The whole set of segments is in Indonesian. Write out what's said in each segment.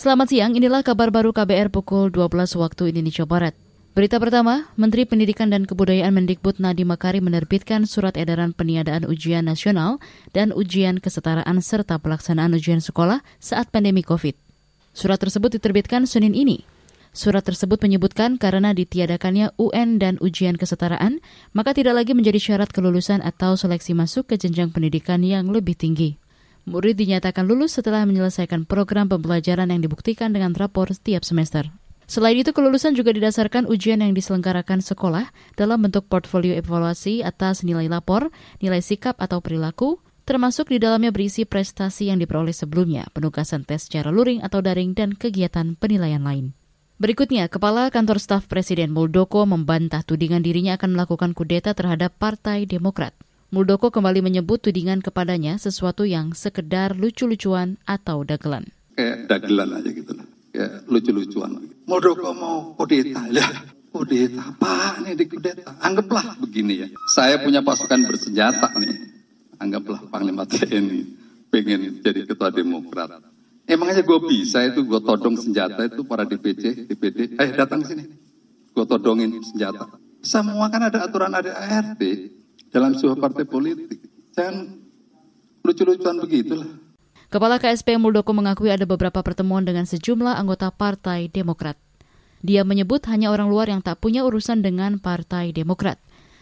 Selamat siang, inilah kabar baru KBR pukul 12 waktu Indonesia Barat. Berita pertama, Menteri Pendidikan dan Kebudayaan Mendikbud Nadiem Makarim menerbitkan surat edaran peniadaan ujian nasional dan ujian kesetaraan serta pelaksanaan ujian sekolah saat pandemi COVID. Surat tersebut diterbitkan Senin ini. Surat tersebut menyebutkan karena ditiadakannya UN dan ujian kesetaraan, maka tidak lagi menjadi syarat kelulusan atau seleksi masuk ke jenjang pendidikan yang lebih tinggi. Murid dinyatakan lulus setelah menyelesaikan program pembelajaran yang dibuktikan dengan rapor setiap semester. Selain itu, kelulusan juga didasarkan ujian yang diselenggarakan sekolah dalam bentuk portfolio evaluasi atas nilai lapor, nilai sikap atau perilaku, termasuk di dalamnya berisi prestasi yang diperoleh sebelumnya, penugasan tes secara luring atau daring, dan kegiatan penilaian lain. Berikutnya, Kepala Kantor Staf Presiden Muldoko membantah tudingan dirinya akan melakukan kudeta terhadap Partai Demokrat. Muldoko kembali menyebut tudingan kepadanya sesuatu yang sekedar lucu-lucuan atau dagelan. Kayak dagelan aja gitu lah. Kayak lucu-lucuan. Muldoko mau kudeta. Ya, kudeta apa nih di kudeta? Anggaplah begini ya. Saya punya pasukan bersenjata nih. Anggaplah Panglima TNI. Pengen jadi ketua Demokrat. Emangnya gue bisa itu gue todong senjata itu para DPC, DPD. Eh datang sini. Gue todongin senjata. Semua kan ada aturan ada ART dalam sebuah partai politik. Jangan lucu-lucuan begitulah. Kepala KSP Muldoko mengakui ada beberapa pertemuan dengan sejumlah anggota Partai Demokrat. Dia menyebut hanya orang luar yang tak punya urusan dengan Partai Demokrat.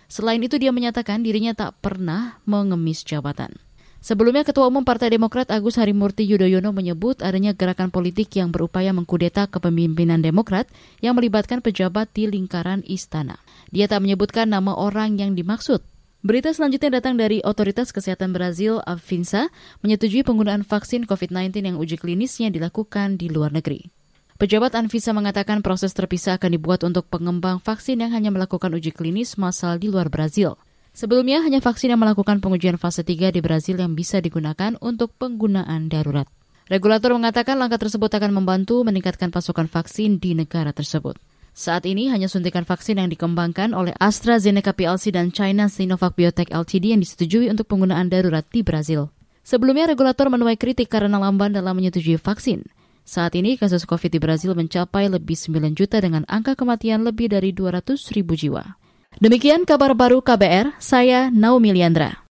Selain itu dia menyatakan dirinya tak pernah mengemis jabatan. Sebelumnya Ketua Umum Partai Demokrat Agus Harimurti Yudhoyono menyebut adanya gerakan politik yang berupaya mengkudeta kepemimpinan Demokrat yang melibatkan pejabat di lingkaran istana. Dia tak menyebutkan nama orang yang dimaksud, Berita selanjutnya datang dari Otoritas Kesehatan Brazil, Avinsa, menyetujui penggunaan vaksin COVID-19 yang uji klinisnya dilakukan di luar negeri. Pejabat Anvisa mengatakan proses terpisah akan dibuat untuk pengembang vaksin yang hanya melakukan uji klinis massal di luar Brazil. Sebelumnya, hanya vaksin yang melakukan pengujian fase 3 di Brazil yang bisa digunakan untuk penggunaan darurat. Regulator mengatakan langkah tersebut akan membantu meningkatkan pasokan vaksin di negara tersebut. Saat ini hanya suntikan vaksin yang dikembangkan oleh AstraZeneca PLC dan China Sinovac Biotech Ltd yang disetujui untuk penggunaan darurat di Brazil. Sebelumnya regulator menuai kritik karena lamban dalam menyetujui vaksin. Saat ini kasus COVID di Brazil mencapai lebih 9 juta dengan angka kematian lebih dari 200 ribu jiwa. Demikian kabar baru KBR, saya Naomi Liandra.